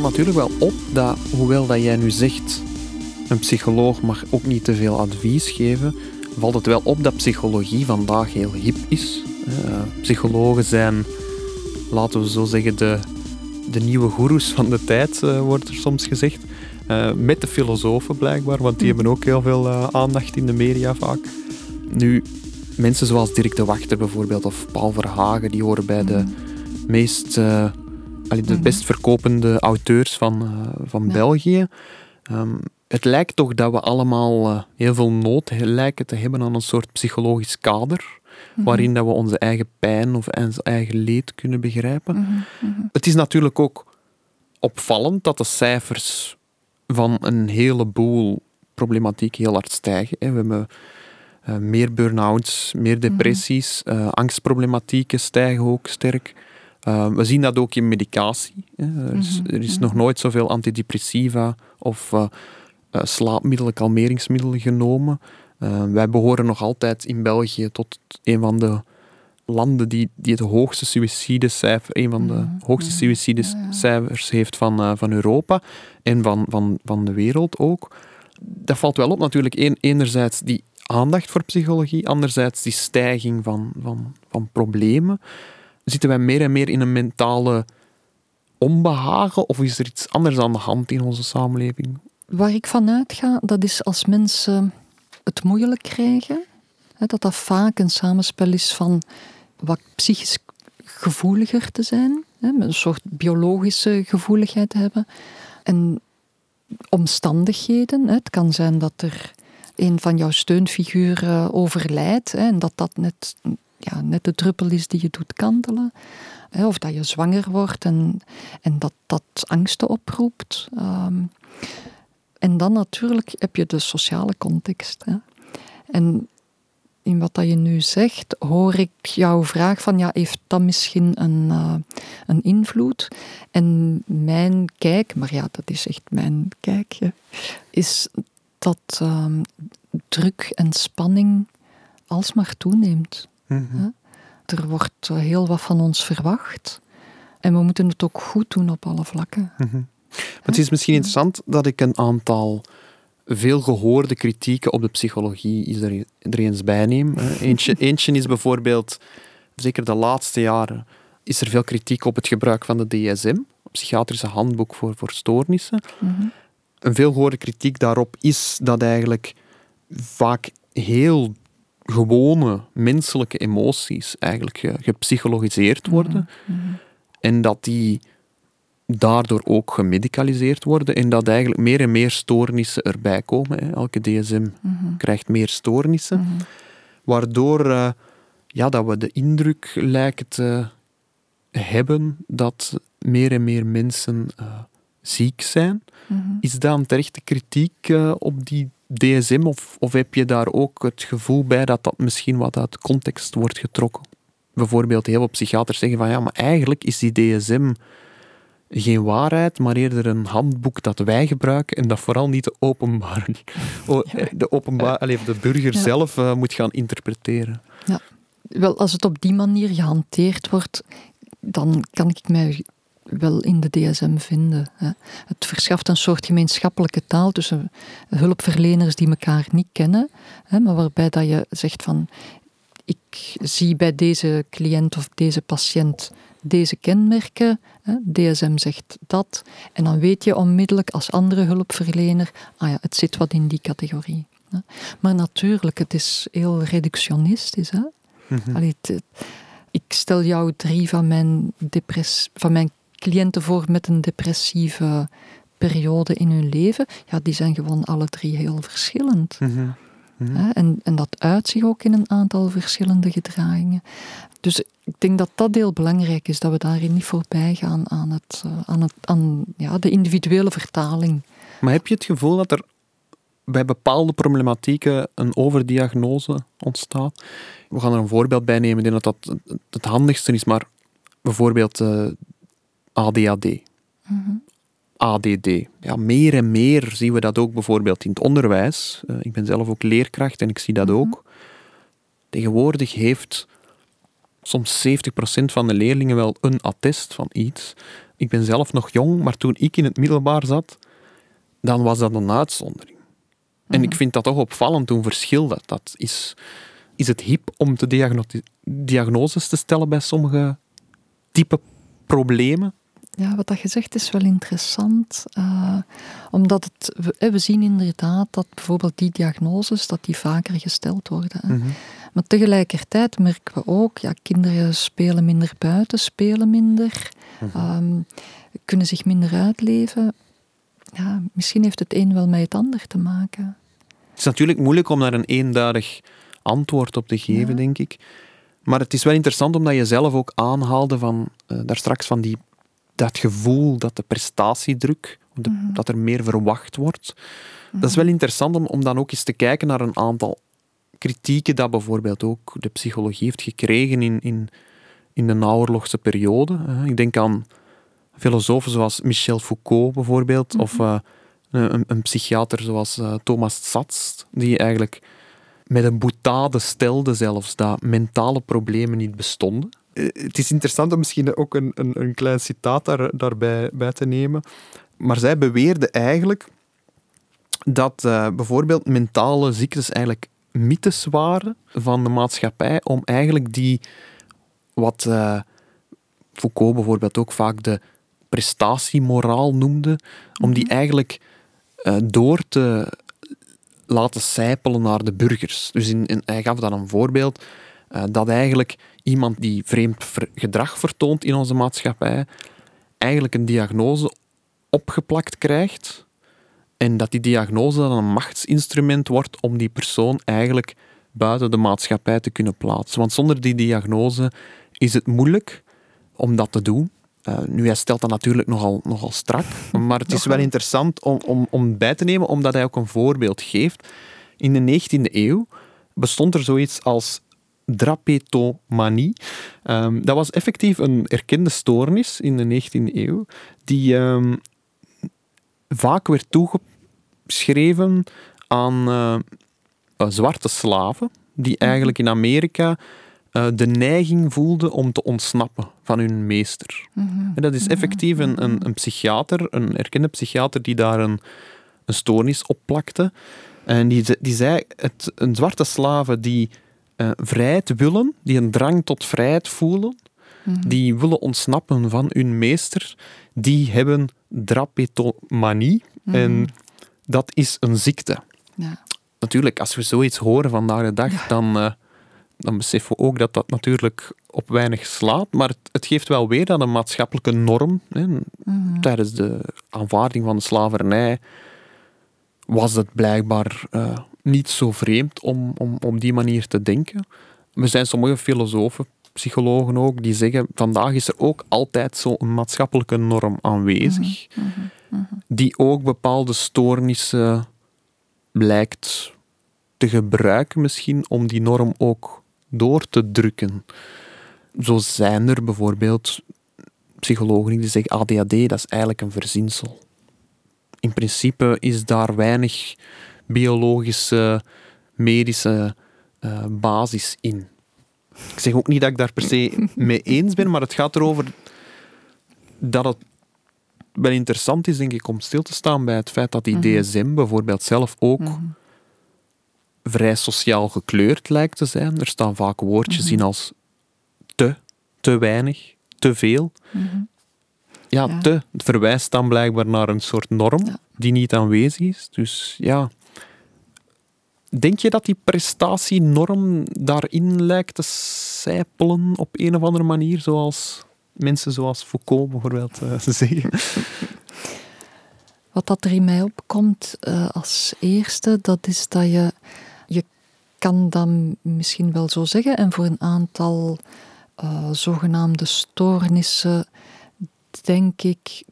valt natuurlijk wel op dat, hoewel dat jij nu zegt, een psycholoog mag ook niet te veel advies geven, valt het wel op dat psychologie vandaag heel hip is. Eh, psychologen zijn, laten we zo zeggen, de, de nieuwe goeroes van de tijd, eh, wordt er soms gezegd. Eh, met de filosofen blijkbaar, want die hebben ook heel veel aandacht in de media vaak. Nu, mensen zoals Dirk de Wachter bijvoorbeeld, of Paul Verhagen, die horen bij de meest, eh, allee, de best verkopende auteurs van, eh, van Ja. België. Ehm, het lijkt toch dat we allemaal eh, heel veel nood lijken te hebben aan een soort psychologisch kader, Mhm. waarin dat we onze eigen pijn of ons eigen leed kunnen begrijpen. Mhm, mhm. Het is natuurlijk ook opvallend dat de cijfers van een heleboel problematiek heel hard stijgen. hè. We hebben eh, meer burn-outs, meer depressies, angstproblematieken stijgen ook sterk. Eh, we zien dat ook in medicatie. hè. Er is, er is nog nooit zoveel antidepressiva of eh, eh, slaapmiddelen, kalmeringsmiddelen genomen. Eh, wij behoren nog altijd in België tot een van de landen die, die het hoogste suïcidecijfer, een van de hoogste suïcidecijfers heeft van, eh, van Europa en van, van, van de wereld ook. Dat valt wel op natuurlijk. Eén- enerzijds die aandacht voor psychologie, anderzijds die stijging van, van, van problemen. Zitten wij meer en meer in een mentale onbehagen of is er iets anders aan de hand in onze samenleving? Waar ik van uitga, dat is als mensen het moeilijk krijgen, dat dat vaak een samenspel is van wat psychisch gevoeliger te zijn, een soort biologische gevoeligheid te hebben. En omstandigheden. Het kan zijn dat er een van jouw steunfiguren overlijdt en dat dat net, ja, net de druppel is die je doet kantelen. Of dat je zwanger wordt en, en dat dat angsten oproept. Ehm, en dan natuurlijk heb je de sociale context. Hè. En in wat dat je nu zegt, hoor ik jouw vraag van, ja, heeft dat misschien een, eh, een invloed? En mijn kijk, maar ja, dat is echt mijn kijkje, is dat ehm, druk en spanning alsmaar toeneemt. Hè. Er wordt heel wat van ons verwacht. En we moeten het ook goed doen op alle vlakken. Maar het is misschien interessant dat ik een aantal veel gehoorde kritieken op de psychologie er, eens bij neem. Eentje, eentje is bijvoorbeeld, zeker de laatste jaren, is er veel kritiek op het gebruik van de DSM, psychiatrische handboek voor, voor stoornissen. Een veel gehoorde kritiek daarop is dat eigenlijk vaak heel gewone menselijke emoties eigenlijk ge- gepsychologiseerd worden. En dat die daardoor ook gemedicaliseerd worden en dat eigenlijk meer en meer stoornissen erbij komen. Hè. Elke DSM krijgt meer stoornissen, waardoor eh, ja, dat we de indruk lijken te hebben dat meer en meer mensen eh, ziek zijn. Is dat een terechte kritiek eh, op die DSM of, of heb je daar ook het gevoel bij dat dat misschien wat uit context wordt getrokken? Bijvoorbeeld heel veel psychiaters zeggen van ja, maar eigenlijk is die DSM geen waarheid, maar eerder een handboek dat wij gebruiken en dat vooral niet de openbare, de, openbaar, de burger Ja. zelf eh, moet gaan interpreteren. Ja. Wel, als het op die manier gehanteerd wordt, dan kan ik mij wel in de DSM vinden. Hè. Het verschaft een soort gemeenschappelijke taal tussen hulpverleners die elkaar niet kennen, hè, maar waarbij dat je zegt van ik zie bij deze cliënt of deze patiënt deze kenmerken, hè, DSM zegt dat, en dan weet je onmiddellijk als andere hulpverlener, ah ja, het zit wat in die categorie. hè. Maar natuurlijk, het is heel reductionistisch. Hè? Allee, het- ik stel jou drie van mijn, depress, van mijn cliënten voor met een depressieve periode in hun leven. Ja, die zijn gewoon alle drie heel verschillend. Hè, En, en dat uit zich ook in een aantal verschillende gedragingen. Dus ik denk dat dat heel belangrijk is, dat we daarin niet voorbij gaan aan, het, eh, aan, het, aan ja, de individuele vertaling. Maar heb je het gevoel dat er bij bepaalde problematieken een overdiagnose ontstaat? We gaan er een voorbeeld bij nemen. Ik denk dat dat het handigste is, maar bijvoorbeeld ADHD. ADD. Ja, meer en meer zien we dat ook bijvoorbeeld in het onderwijs. Eh, ik ben zelf ook leerkracht en ik zie dat ook. Tegenwoordig heeft soms 70% van de leerlingen wel een attest van iets. Ik ben zelf nog jong, maar toen ik in het middelbaar zat, dan was dat een uitzondering. En ik vind dat toch opvallend hoe verschil dat, dat is. Is het hip om te diagnoses te stellen bij sommige type problemen? Ja, wat dat je zegt is wel interessant. eh, omdat het, we, we zien inderdaad dat bijvoorbeeld die diagnoses dat die vaker gesteld worden. hè. Maar tegelijkertijd merken we ook, ja, kinderen spelen minder buiten, spelen minder, ehm, kunnen zich minder uitleven. Ja, misschien heeft het een wel met het ander te maken. Het is natuurlijk moeilijk om daar een eenduidig antwoord op te geven, Ja. denk ik. Maar het is wel interessant omdat je zelf ook aanhaalde van, eh, daar straks van die, dat gevoel dat de prestatiedruk de- dat er meer verwacht wordt. Dat is wel interessant om, om dan ook eens te kijken naar een aantal kritieken dat bijvoorbeeld ook de psychologie heeft gekregen in, in, in de naoorlogse periode. hè. Ik denk aan filosofen zoals Michel Foucault bijvoorbeeld, of eh, een, een psychiater zoals eh, Thomas Sats, die eigenlijk met een boutade stelde zelfs dat mentale problemen niet bestonden. Eh, Het is interessant om misschien ook een, een, een klein citaat daar, daarbij bij te nemen. Maar zij beweerde eigenlijk dat eh, bijvoorbeeld mentale ziektes eigenlijk mythes waren van de maatschappij om eigenlijk die, wat eh, Foucault bijvoorbeeld ook vaak de prestatiemoraal noemde, om die eigenlijk eh, door te laten sijpelen naar de burgers. Dus in, in- hij gaf dan een voorbeeld eh, dat eigenlijk iemand die vreemd gedrag vertoont in onze maatschappij eigenlijk een diagnose opgeplakt krijgt en dat die diagnose dan een machtsinstrument wordt om die persoon eigenlijk buiten de maatschappij te kunnen plaatsen. Want zonder die diagnose is het moeilijk om dat te doen. Eh, nu, hij stelt dat natuurlijk nogal, nogal strak, maar het is wel interessant om, om, om bij te nemen, omdat hij ook een voorbeeld geeft. In de 19e eeuw bestond er zoiets als drapetomanie. Ehm, dat was effectief een erkende stoornis in de 19e eeuw, die ehm, vaak werd toegeschreven aan eh, zwarte slaven, die eigenlijk in Amerika eh, de neiging voelden om te ontsnappen van hun meester. En dat is effectief een, een, een psychiater, een erkende psychiater, die daar een, een stoornis op plakte. En die, die zei, het, een zwarte slaven die eh, vrijheid willen, die een drang tot vrijheid voelen, die willen ontsnappen van hun meester, die hebben drapetomanie. En dat is een ziekte. Ja. Natuurlijk, als we zoiets horen vandaag de dag, dan, eh, dan beseffen we ook dat dat natuurlijk op weinig slaat. Maar het, het geeft wel weer dat een maatschappelijke norm, hè, tijdens de aanvaarding van de slavernij, was het blijkbaar eh, niet zo vreemd om, om op die manier te denken. Er zijn sommige filosofen, psychologen ook, die zeggen, vandaag is er ook altijd zo'n maatschappelijke norm aanwezig, die ook bepaalde stoornissen blijkt te gebruiken misschien om die norm ook door te drukken. Zo zijn er bijvoorbeeld psychologen die zeggen ADHD, dat is eigenlijk een verzinsel. In principe is daar weinig biologische, medische eh, basis in. Ik zeg ook niet dat ik daar per se mee eens ben, maar het gaat erover dat het wel interessant is, denk ik, om stil te staan bij het feit dat die DSM bijvoorbeeld zelf ook vrij sociaal gekleurd lijkt te zijn. Er staan vaak woordjes in als te, te weinig, te veel. Ja, Ja. te het verwijst dan blijkbaar naar een soort norm Ja. die niet aanwezig is. Dus ja. Denk je dat die prestatienorm daarin lijkt te sijpelen op een of andere manier, zoals mensen zoals Foucault bijvoorbeeld eh, zeggen? Wat dat er in mij opkomt eh, als eerste, dat is dat je, je kan dat misschien wel zo zeggen, en voor een aantal eh, zogenaamde stoornissen, denk ik,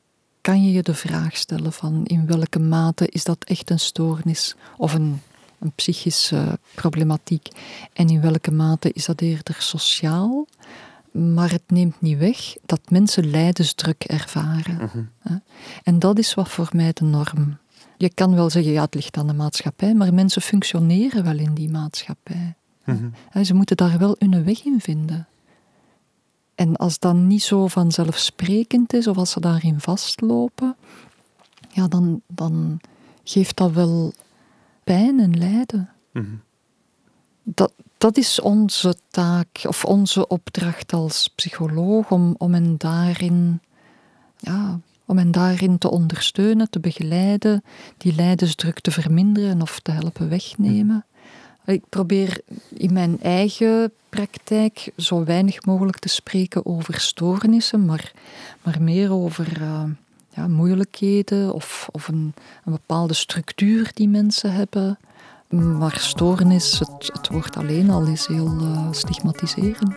kan je je de vraag stellen van in welke mate is dat echt een stoornis of een, een psychische problematiek en in welke mate is dat eerder sociaal. Maar het neemt niet weg dat mensen lijdensdruk ervaren. hè. En dat is wat voor mij de norm. Je kan wel zeggen, ja, het ligt aan de maatschappij, maar mensen functioneren wel in die maatschappij. Hè, Ze moeten daar wel hun weg in vinden. En als dat niet zo vanzelfsprekend is, of als ze daarin vastlopen, ja, dan, dan geeft dat wel pijn en lijden. Dat, dat is onze taak, of onze opdracht als psycholoog, om, om hen daarin ja, om hen daarin te ondersteunen, te begeleiden, die lijdensdruk te verminderen of te helpen wegnemen. Ik probeer in mijn eigen praktijk zo weinig mogelijk te spreken over stoornissen, maar, maar meer over eh, ja, moeilijkheden of, of een, een bepaalde structuur die mensen hebben. Maar stoornis, het, het woord alleen al is heel eh, stigmatiserend.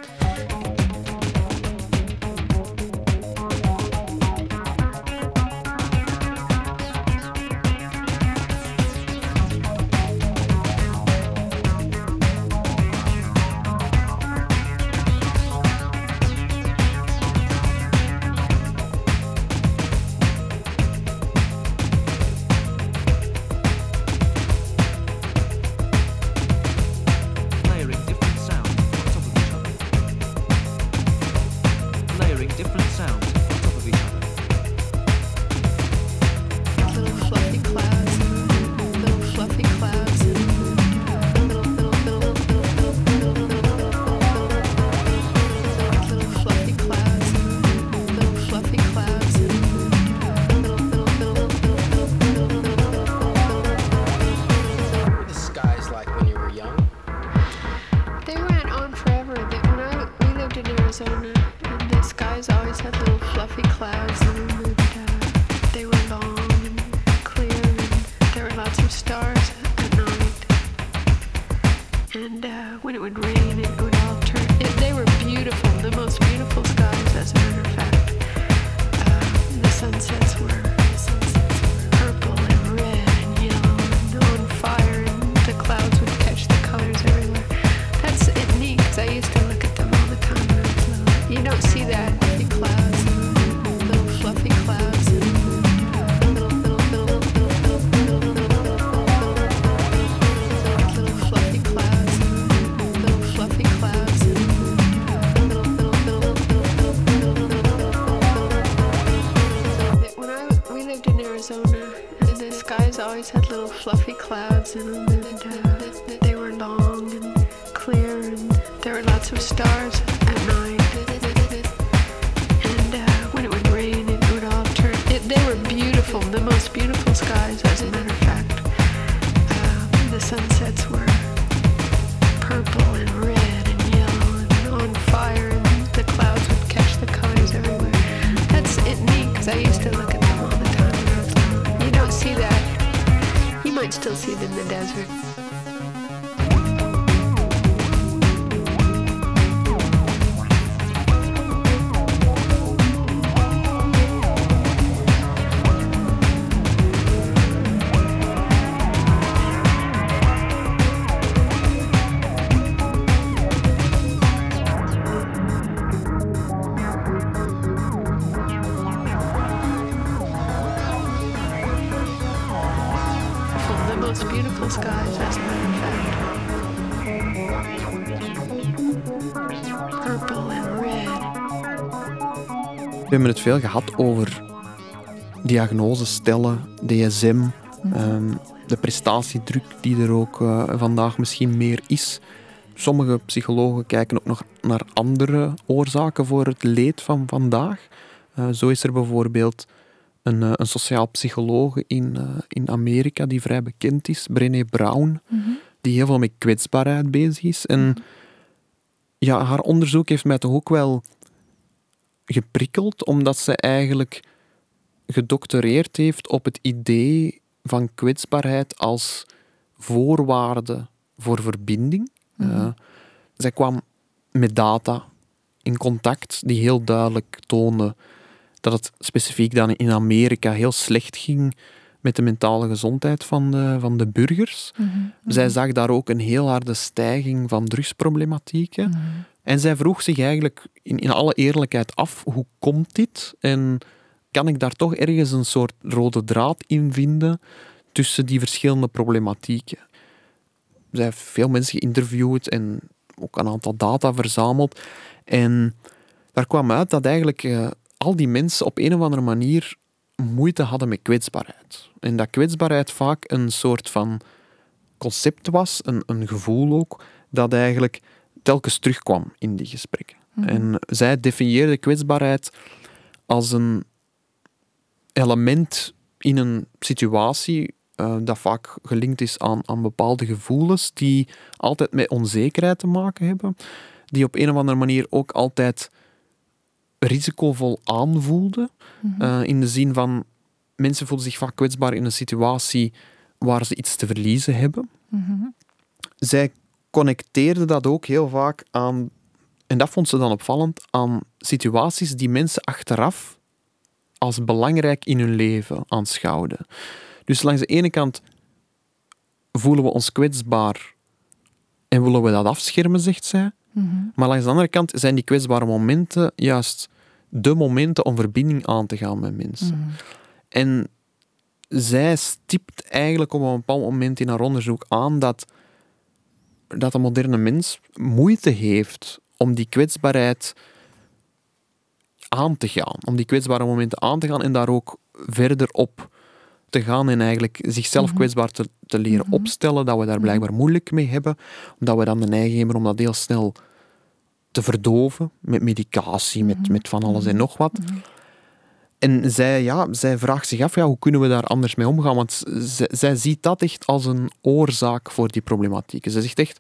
Shalom. Hebben het veel gehad over diagnose stellen, DSM, ehm, de prestatiedruk die er ook eh, vandaag misschien meer is. Sommige psychologen kijken ook nog naar andere oorzaken voor het leed van vandaag. Eh, zo is er bijvoorbeeld een, eh, een sociaal psycholoog in, in Amerika die vrij bekend is, Brené Brown, die heel veel met kwetsbaarheid bezig is. En ja, haar onderzoek heeft mij toch ook wel geprikkeld, omdat ze eigenlijk gedoctoreerd heeft op het idee van kwetsbaarheid als voorwaarde voor verbinding. Eh, zij kwam met data in contact die heel duidelijk toonden dat het specifiek dan in Amerika heel slecht ging met de mentale gezondheid van de, van de burgers. Zij zag daar ook een heel harde stijging van drugsproblematieken. En zij vroeg zich eigenlijk in, in alle eerlijkheid af, hoe komt dit? En kan ik daar toch ergens een soort rode draad in vinden tussen die verschillende problematieken? Zij heeft veel mensen geïnterviewd en ook een aantal data verzameld. En daar kwam uit dat eigenlijk eh, al die mensen op een of andere manier moeite hadden met kwetsbaarheid. En dat kwetsbaarheid vaak een soort van concept was, een, een gevoel ook, dat eigenlijk telkens terugkwam in die gesprekken. En zij definieerde kwetsbaarheid als een element in een situatie eh, dat vaak gelinkt is aan, aan bepaalde gevoelens die altijd met onzekerheid te maken hebben, die op een of andere manier ook altijd risicovol aanvoelden. Eh, in de zin van, mensen voelen zich vaak kwetsbaar in een situatie waar ze iets te verliezen hebben. Zij connecteerde dat ook heel vaak aan, en dat vond ze dan opvallend, aan situaties die mensen achteraf als belangrijk in hun leven aanschouwden. Dus langs de ene kant voelen we ons kwetsbaar en willen we dat afschermen, zegt zij. Maar langs de andere kant zijn die kwetsbare momenten juist de momenten om verbinding aan te gaan met mensen. En zij stipt eigenlijk op een bepaald moment in haar onderzoek aan dat, dat de moderne mens moeite heeft om die kwetsbaarheid aan te gaan. Om die kwetsbare momenten aan te gaan en daar ook verder op te gaan en eigenlijk zichzelf kwetsbaar te, te leren opstellen, dat we daar blijkbaar moeilijk mee hebben, omdat we dan de neiging hebben om dat heel snel te verdoven met medicatie, met, met van alles en nog wat. En zij, ja, zij vraagt zich af, ja, hoe kunnen we daar anders mee omgaan? Want zij, zij ziet dat echt als een oorzaak voor die problematiek. Zij zegt echt,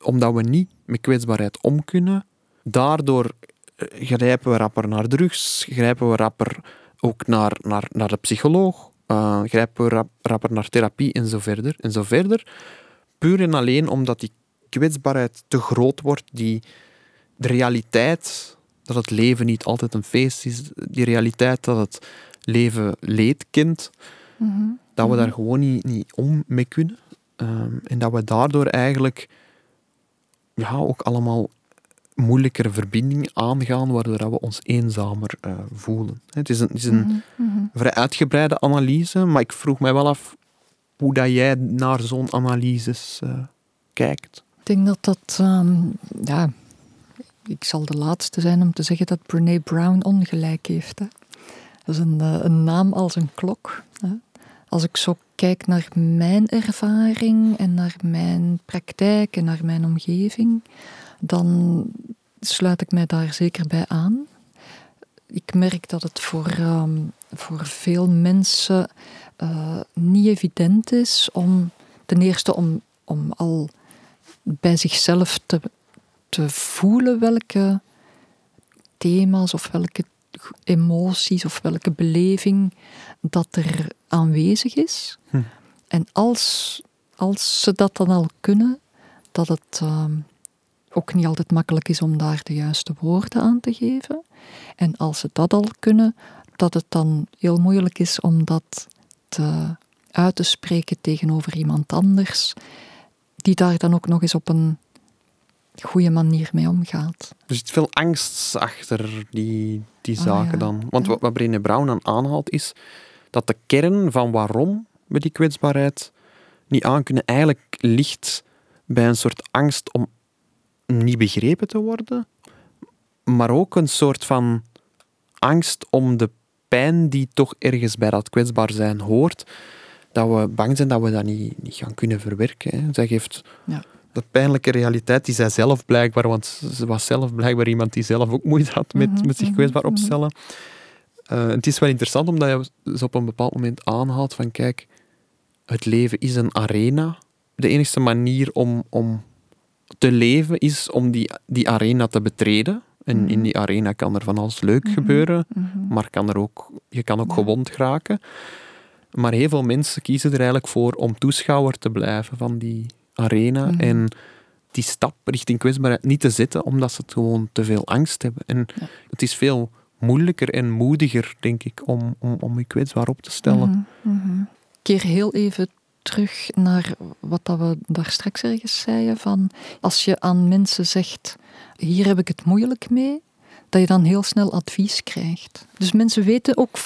omdat we niet met kwetsbaarheid om kunnen, daardoor eh, grijpen we rapper naar drugs, grijpen we rapper ook naar, naar, naar de psycholoog, eh, grijpen we rap- rapper naar therapie en zo verder en zo verder. Puur en alleen omdat die kwetsbaarheid te groot wordt, die de realiteit dat het leven niet altijd een feest is, die realiteit dat het leven leed kent, dat we daar gewoon niet, niet om mee kunnen. Ehm, en dat we daardoor eigenlijk ja, ook allemaal moeilijkere verbinding aangaan, waardoor we ons eenzamer eh, voelen. Het is een, het is een vrij uitgebreide analyse, maar ik vroeg mij wel af hoe dat jij naar zo'n analyses eh, kijkt. Ik denk dat dat, ehm, ja, ik zal de laatste zijn om te zeggen dat Brene Brown ongelijk heeft. Dat is een, eh, een naam als een klok. Hè. Als ik zo kijk naar mijn ervaring en naar mijn praktijk en naar mijn omgeving, dan sluit ik mij daar zeker bij aan. Ik merk dat het voor, ehm, voor veel mensen eh, niet evident is om ten eerste om, om al bij zichzelf te, te voelen welke thema's of welke emoties of welke beleving dat er aanwezig is. Hm. En als, als ze dat dan al kunnen, dat het ehm, ook niet altijd makkelijk is om daar de juiste woorden aan te geven. En als ze dat al kunnen, dat het dan heel moeilijk is om dat te, uit te spreken tegenover iemand anders, die daar dan ook nog eens op een goede manier mee omgaat. Er zit veel angst achter die, die Ah, zaken ja. dan. Want wat, wat Brené Brown dan aanhaalt is dat de kern van waarom we die kwetsbaarheid niet aankunnen eigenlijk ligt bij een soort angst om niet begrepen te worden, maar ook een soort van angst om de pijn die toch ergens bij dat kwetsbaar zijn hoort, dat we bang zijn dat we dat niet, niet gaan kunnen verwerken. Hè. Zij geeft Ja. De pijnlijke realiteit die zij zelf blijkbaar, want ze was zelf blijkbaar iemand die zelf ook moeite had met, Mhm, met zich mhm, kwetsbaar mhm. opstellen. Eh, het is wel interessant omdat je ze op een bepaald moment aanhaalt van kijk, het leven is een arena. De enige manier om, om te leven is om die, die arena te betreden. En in die arena kan er van alles leuk gebeuren, maar kan er ook, je kan ook Ja. gewond geraken. Maar heel veel mensen kiezen er eigenlijk voor om toeschouwer te blijven van die arena Mhm. en die stap richting kwetsbaarheid niet te zetten, omdat ze het gewoon te veel angst hebben. En Ja. het is veel moeilijker en moediger, denk ik, om, om, om je kwetsbaar op te stellen. Mhm. Keer heel even terug naar wat dat we daar straks ergens zeiden. Van als je aan mensen zegt, hier heb ik het moeilijk mee, dat je dan heel snel advies krijgt. Dus mensen weten ook,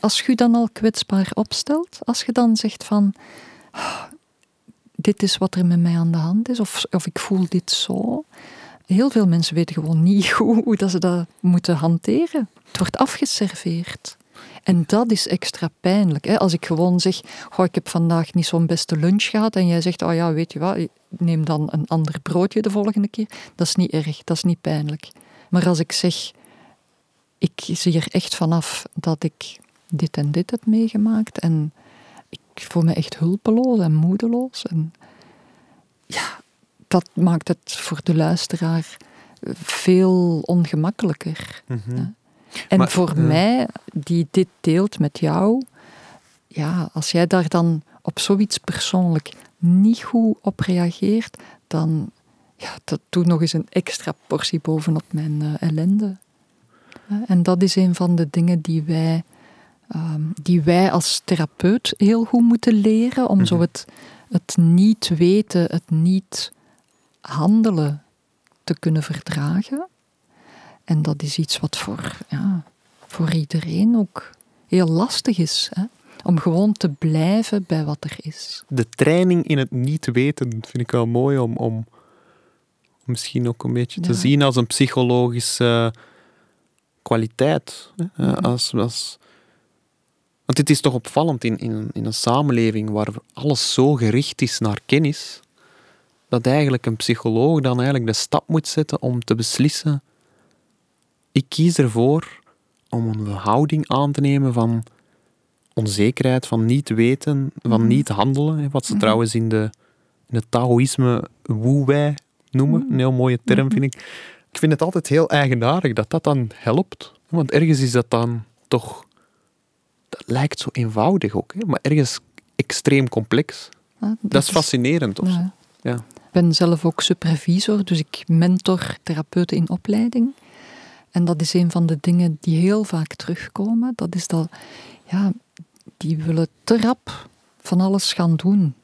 als je je dan al kwetsbaar opstelt, als je dan zegt van, "Ah, dit is wat er met mij aan de hand is, of, of ik voel dit zo. Heel veel mensen weten gewoon niet hoe, hoe dat ze dat moeten hanteren. Het wordt afgeserveerd. En dat is extra pijnlijk. Hè? Als ik gewoon zeg, goh, ik heb vandaag niet zo'n beste lunch gehad en jij zegt, oh ja, weet je wat, neem dan een ander broodje de volgende keer. Dat is niet erg, dat is niet pijnlijk. Maar als ik zeg, ik zie er echt vanaf dat ik dit en dit heb meegemaakt en ik voel me echt hulpeloos en moedeloos. En ja, dat maakt het voor de luisteraar veel ongemakkelijker. Mhm. En Maar, voor ja. mij, die dit deelt met jou, ja, als jij daar dan op zoiets persoonlijk niet goed op reageert, dan ja, dat doet nog eens een extra portie bovenop mijn eh, ellende. En dat is een van de dingen die wij, ehm, die wij als therapeut heel goed moeten leren, om zo Mhm. het, het niet weten, het niet handelen te kunnen verdragen. En dat is iets wat voor, ja, voor iedereen ook heel lastig is. Hè? Om gewoon te blijven bij wat er is. De training in het niet weten vind ik wel mooi om, om misschien ook een beetje te zien als een psychologische kwaliteit. hè. Mhm. Als, als, want het is toch opvallend in, in, een- in een samenleving waar alles zo gericht is naar kennis, dat eigenlijk een psycholoog dan eigenlijk de stap moet zetten om te beslissen ik kies ervoor om een houding aan te nemen van onzekerheid, van niet weten, van Mhm. niet handelen. Wat ze Mhm. trouwens in, de, in het Taoïsme wu-wei noemen. Mhm. Een heel mooie term, vind ik. Ik vind het altijd heel eigenaardig dat dat dan helpt. Want ergens is dat dan toch... Dat lijkt zo eenvoudig ook, hè, maar ergens extreem complex. Dat is fascinerend. Of zo. Ja. Ja. ben zelf ook supervisor, dus ik mentor therapeuten in opleiding. En dat is een van de dingen die heel vaak terugkomen. Dat is dat, ja, die willen te rap van alles gaan doen.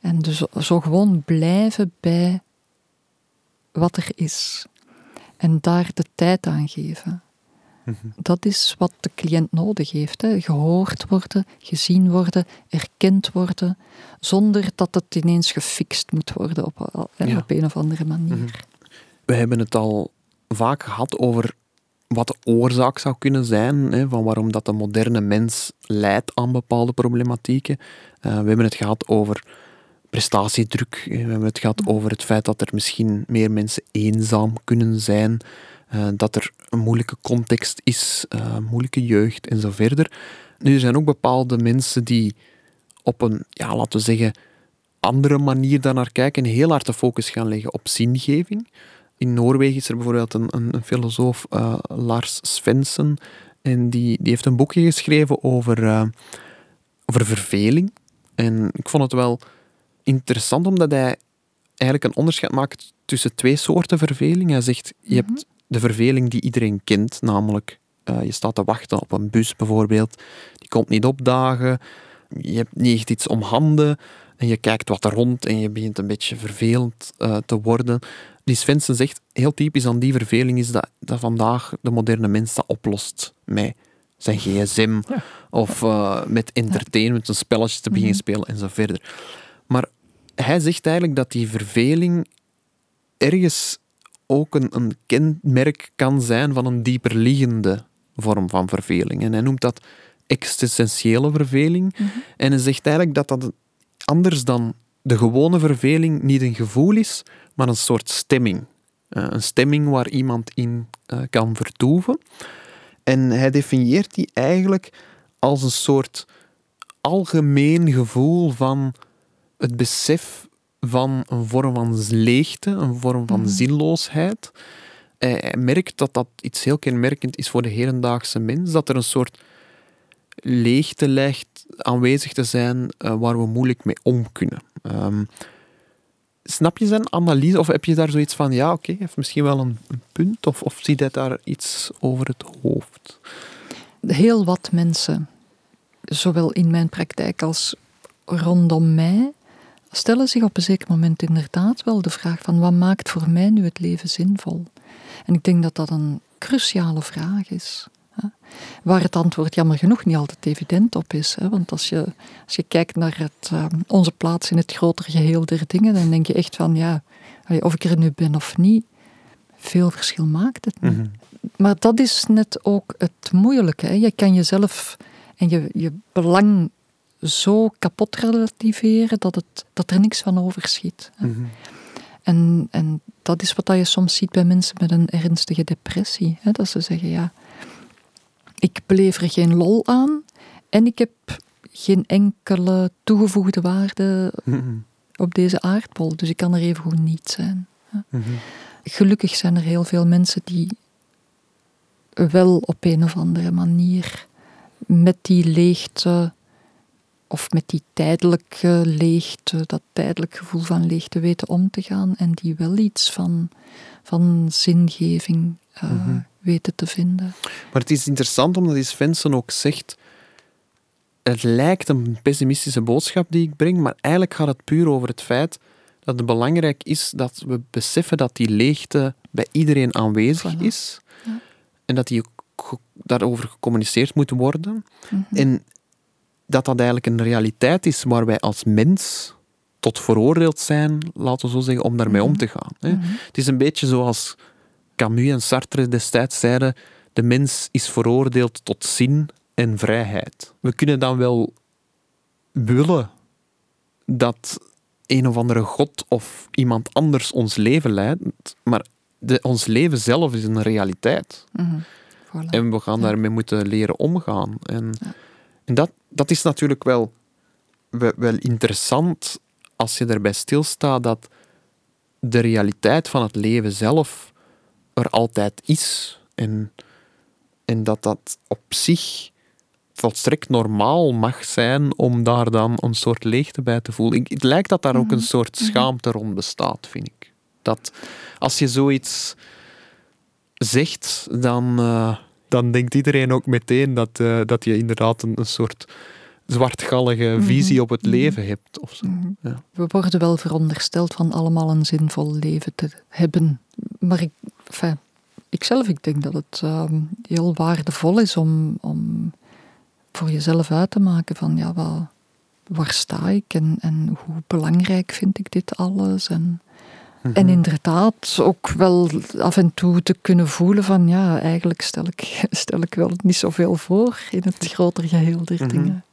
En dus zo gewoon blijven bij wat er is. En daar de tijd aan geven. Dat is wat de cliënt nodig heeft. Hè. Gehoord worden, gezien worden, erkend worden, zonder dat het ineens gefixt moet worden op, Ja. op een of andere manier. We hebben het al vaak gehad over wat de oorzaak zou kunnen zijn, hè, van waarom dat de moderne mens lijdt aan bepaalde problematieken. Eh, we hebben het gehad over prestatiedruk. We hebben het gehad over het feit dat er misschien meer mensen eenzaam kunnen zijn, eh, dat er een moeilijke context is, eh, moeilijke jeugd en zo verder. Nu, er zijn ook bepaalde mensen die op een, ja, laten we zeggen, andere manier daarnaar kijken en heel hard de focus gaan leggen op zingeving. In Noorwegen is er bijvoorbeeld een, een, een filosoof, eh, Lars Svensson, en die, die heeft een boekje geschreven over, over verveling. En ik vond het wel interessant omdat hij eigenlijk een onderscheid maakt tussen twee soorten verveling. Hij zegt, je hebt de verveling die iedereen kent, namelijk eh, je staat te wachten op een bus bijvoorbeeld, die komt niet opdagen, je hebt niet echt iets om handen en je kijkt wat er rond en je begint een beetje vervelend eh, te worden. Die Svensson zegt, heel typisch aan die verveling is dat, dat vandaag de moderne mens dat oplost met zijn gsm of eh, met entertainment, een spelletje te beginnen spelen en zo verder. Maar hij zegt eigenlijk dat die verveling ergens ook een, een kenmerk kan zijn van een dieperliggende vorm van verveling. En hij noemt dat existentiële verveling. En hij zegt eigenlijk dat dat anders dan de gewone verveling niet een gevoel is, maar een soort stemming. Eh, een stemming waar iemand in eh, kan vertoeven. En hij definieert die eigenlijk als een soort algemeen gevoel van het besef van een vorm van leegte, een vorm van zinloosheid. Hij hij merkt dat dat iets heel kenmerkend is voor de hedendaagse mens, dat er een soort leegte lijkt aanwezig te zijn eh, waar we moeilijk mee om kunnen. Ehm, snap je zijn analyse of heb je daar zoiets van, ja oké, heeft misschien wel een, een punt of, of ziet hij daar iets over het hoofd? Heel wat mensen, zowel in mijn praktijk als rondom mij, stellen zich op een zeker moment inderdaad wel de vraag van wat maakt voor mij nu het leven zinvol? En ik denk dat dat een cruciale vraag is. hè. Waar het antwoord jammer genoeg niet altijd evident op is. Hè? Want als je, als je kijkt naar het, eh, onze plaats in het grotere geheel der dingen, dan denk je echt van ja, of ik er nu ben of niet, veel verschil maakt het niet. Maar dat is net ook het moeilijke. Hè? Je kan jezelf en je, je belang zo kapot relativeren dat, het, dat er niks van overschiet. hè. En, en dat is wat je soms ziet bij mensen met een ernstige depressie. Hè? Dat ze zeggen, ja, ik beleef er geen lol aan en ik heb geen enkele toegevoegde waarde op deze aardbol. Dus ik kan er even goed niet zijn. hè. Gelukkig zijn er heel veel mensen die wel op een of andere manier met die leegte of met die tijdelijke leegte, dat tijdelijk gevoel van leegte weten om te gaan en die wel iets van, van zingeving eh, weten te vinden. Maar het is interessant omdat die Svensson ook zegt. Het lijkt een pessimistische boodschap die ik breng, maar eigenlijk gaat het puur over het feit dat het belangrijk is dat we beseffen dat die leegte bij iedereen aanwezig Voilà. is en dat die daarover gecommuniceerd moet worden. En dat dat eigenlijk een realiteit is waar wij als mens tot veroordeeld zijn, laten we zo zeggen, om daarmee om te gaan. Hè. Het is een beetje zoals Camus en Sartre destijds zeiden, de mens is veroordeeld tot zin en vrijheid. We kunnen dan wel willen dat een of andere god of iemand anders ons leven leidt, maar de, ons leven zelf is een realiteit. Voilà. En we gaan daarmee moeten leren omgaan. En, en dat, dat is natuurlijk wel, wel, interessant als je erbij stilstaat dat de realiteit van het leven zelf er altijd is. En, en dat dat op zich volstrekt normaal mag zijn om daar dan een soort leegte bij te voelen. Ik, het lijkt dat daar ook een soort schaamte rond bestaat, vind ik. Dat als je zoiets zegt, dan, eh, dan denkt iedereen ook meteen dat, eh, dat je inderdaad een, een soort zwartgallige visie op het leven hebt. Of zo. ja. We worden wel verondersteld van allemaal een zinvol leven te hebben. Maar ik, enfin, ikzelf, ik denk dat het ehm, heel waardevol is om, om voor jezelf uit te maken van ja, wat, waar sta ik en, en hoe belangrijk vind ik dit alles. En, en inderdaad ook wel af en toe te kunnen voelen van ja, eigenlijk stel ik, stel ik wel niet zoveel voor in het grotere geheel der dingen.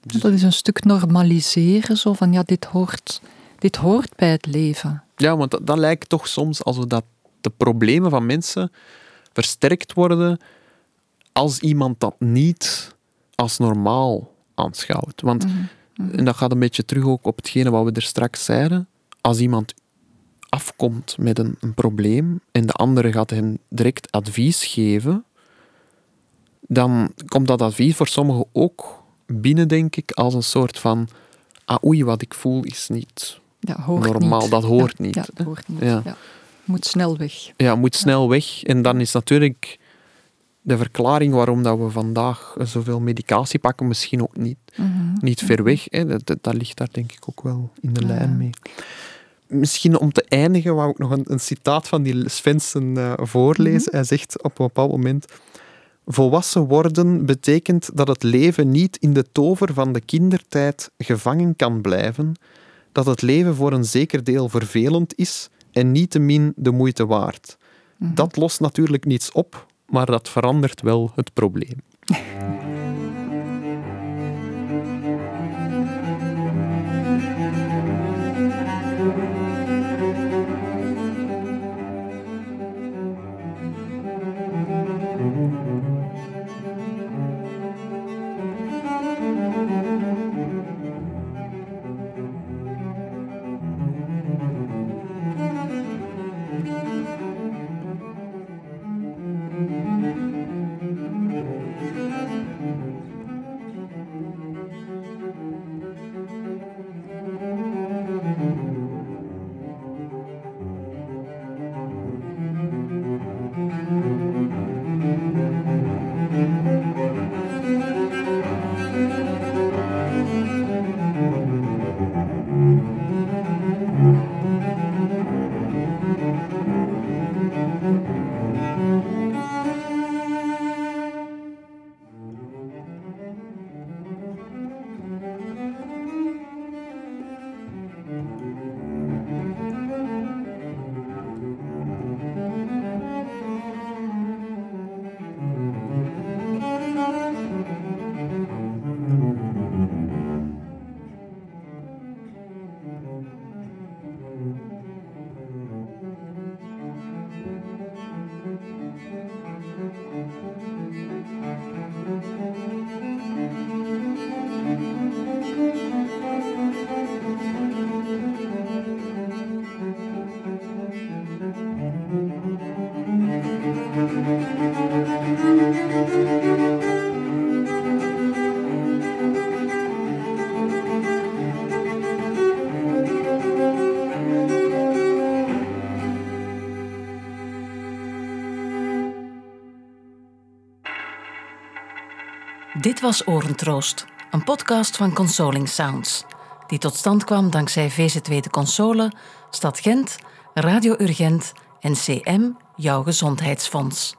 Dat is een stuk normaliseren, zo van ja, dit hoort, dit hoort bij het leven. Ja, want dat, dat lijkt toch soms alsof dat de problemen van mensen versterkt worden als iemand dat niet als normaal aanschouwt. Want, en dat gaat een beetje terug ook op hetgene wat we er straks zeiden, als iemand afkomt met een, een probleem en de andere gaat hem direct advies geven, dan komt dat advies voor sommigen ook binnen, denk ik, als een soort van ah oei, wat ik voel is niet hoort normaal, niet. dat hoort Ja, niet. Ja, dat hoort niet. Ja. Ja. Moet snel weg. Ja, moet snel weg. En dan is natuurlijk de verklaring waarom dat we vandaag zoveel medicatie pakken misschien ook niet, niet ver weg. Hè. Dat, dat, dat ligt daar denk ik ook wel in de lijn mee. Misschien om te eindigen wou ik nog een, een citaat van die Svensson eh, voorlezen. Hij zegt op een bepaald moment... Volwassen worden betekent dat het leven niet in de tover van de kindertijd gevangen kan blijven, dat het leven voor een zeker deel vervelend is en niettemin de moeite waard. Dat lost natuurlijk niets op, maar dat verandert wel het probleem. Dit was Orentroost, een podcast van Consoling Sounds, die tot stand kwam dankzij VZ2 De Console, Stad Gent, Radio Urgent en CM, jouw gezondheidsfonds.